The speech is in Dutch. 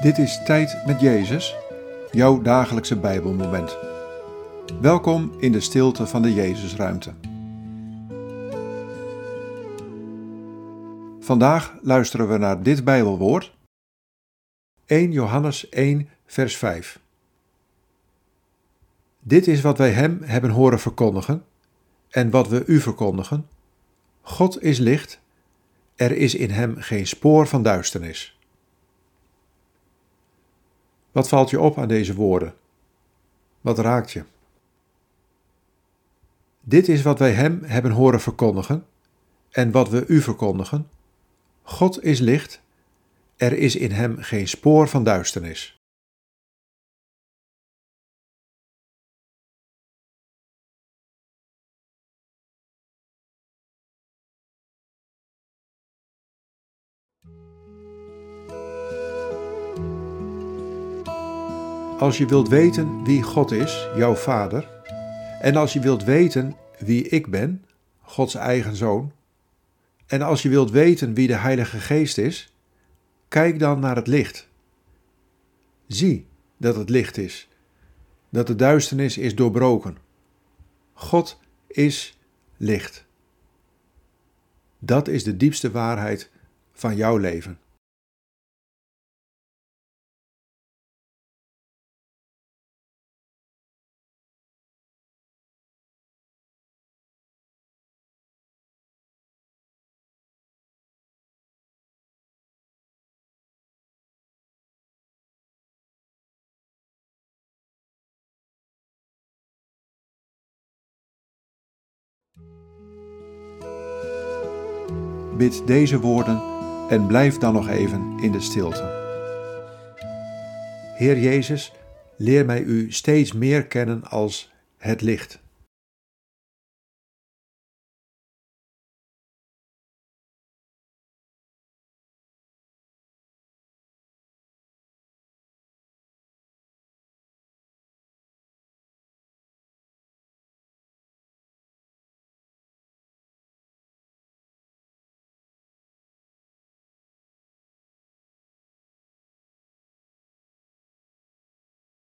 Dit is Tijd met Jezus, jouw dagelijkse Bijbelmoment. Welkom in de stilte van de Jezusruimte. Vandaag luisteren we naar dit Bijbelwoord. 1 Johannes 1, vers 5. Dit is wat wij Hem hebben horen verkondigen en wat we u verkondigen. God is licht, er is in Hem geen spoor van duisternis. Wat valt je op aan deze woorden? Wat raakt je? Dit is wat wij Hem hebben horen verkondigen en wat we u verkondigen. God is licht, er is in Hem geen spoor van duisternis. Als je wilt weten wie God is, jouw Vader, en als je wilt weten wie ik ben, Gods eigen zoon, en als je wilt weten wie de Heilige Geest is, kijk dan naar het licht. Zie dat het licht is, dat de duisternis is doorbroken. God is licht. Dat is de diepste waarheid van jouw leven. Bid deze woorden en blijf dan nog even in de stilte. Heer Jezus, leer mij U steeds meer kennen als het licht.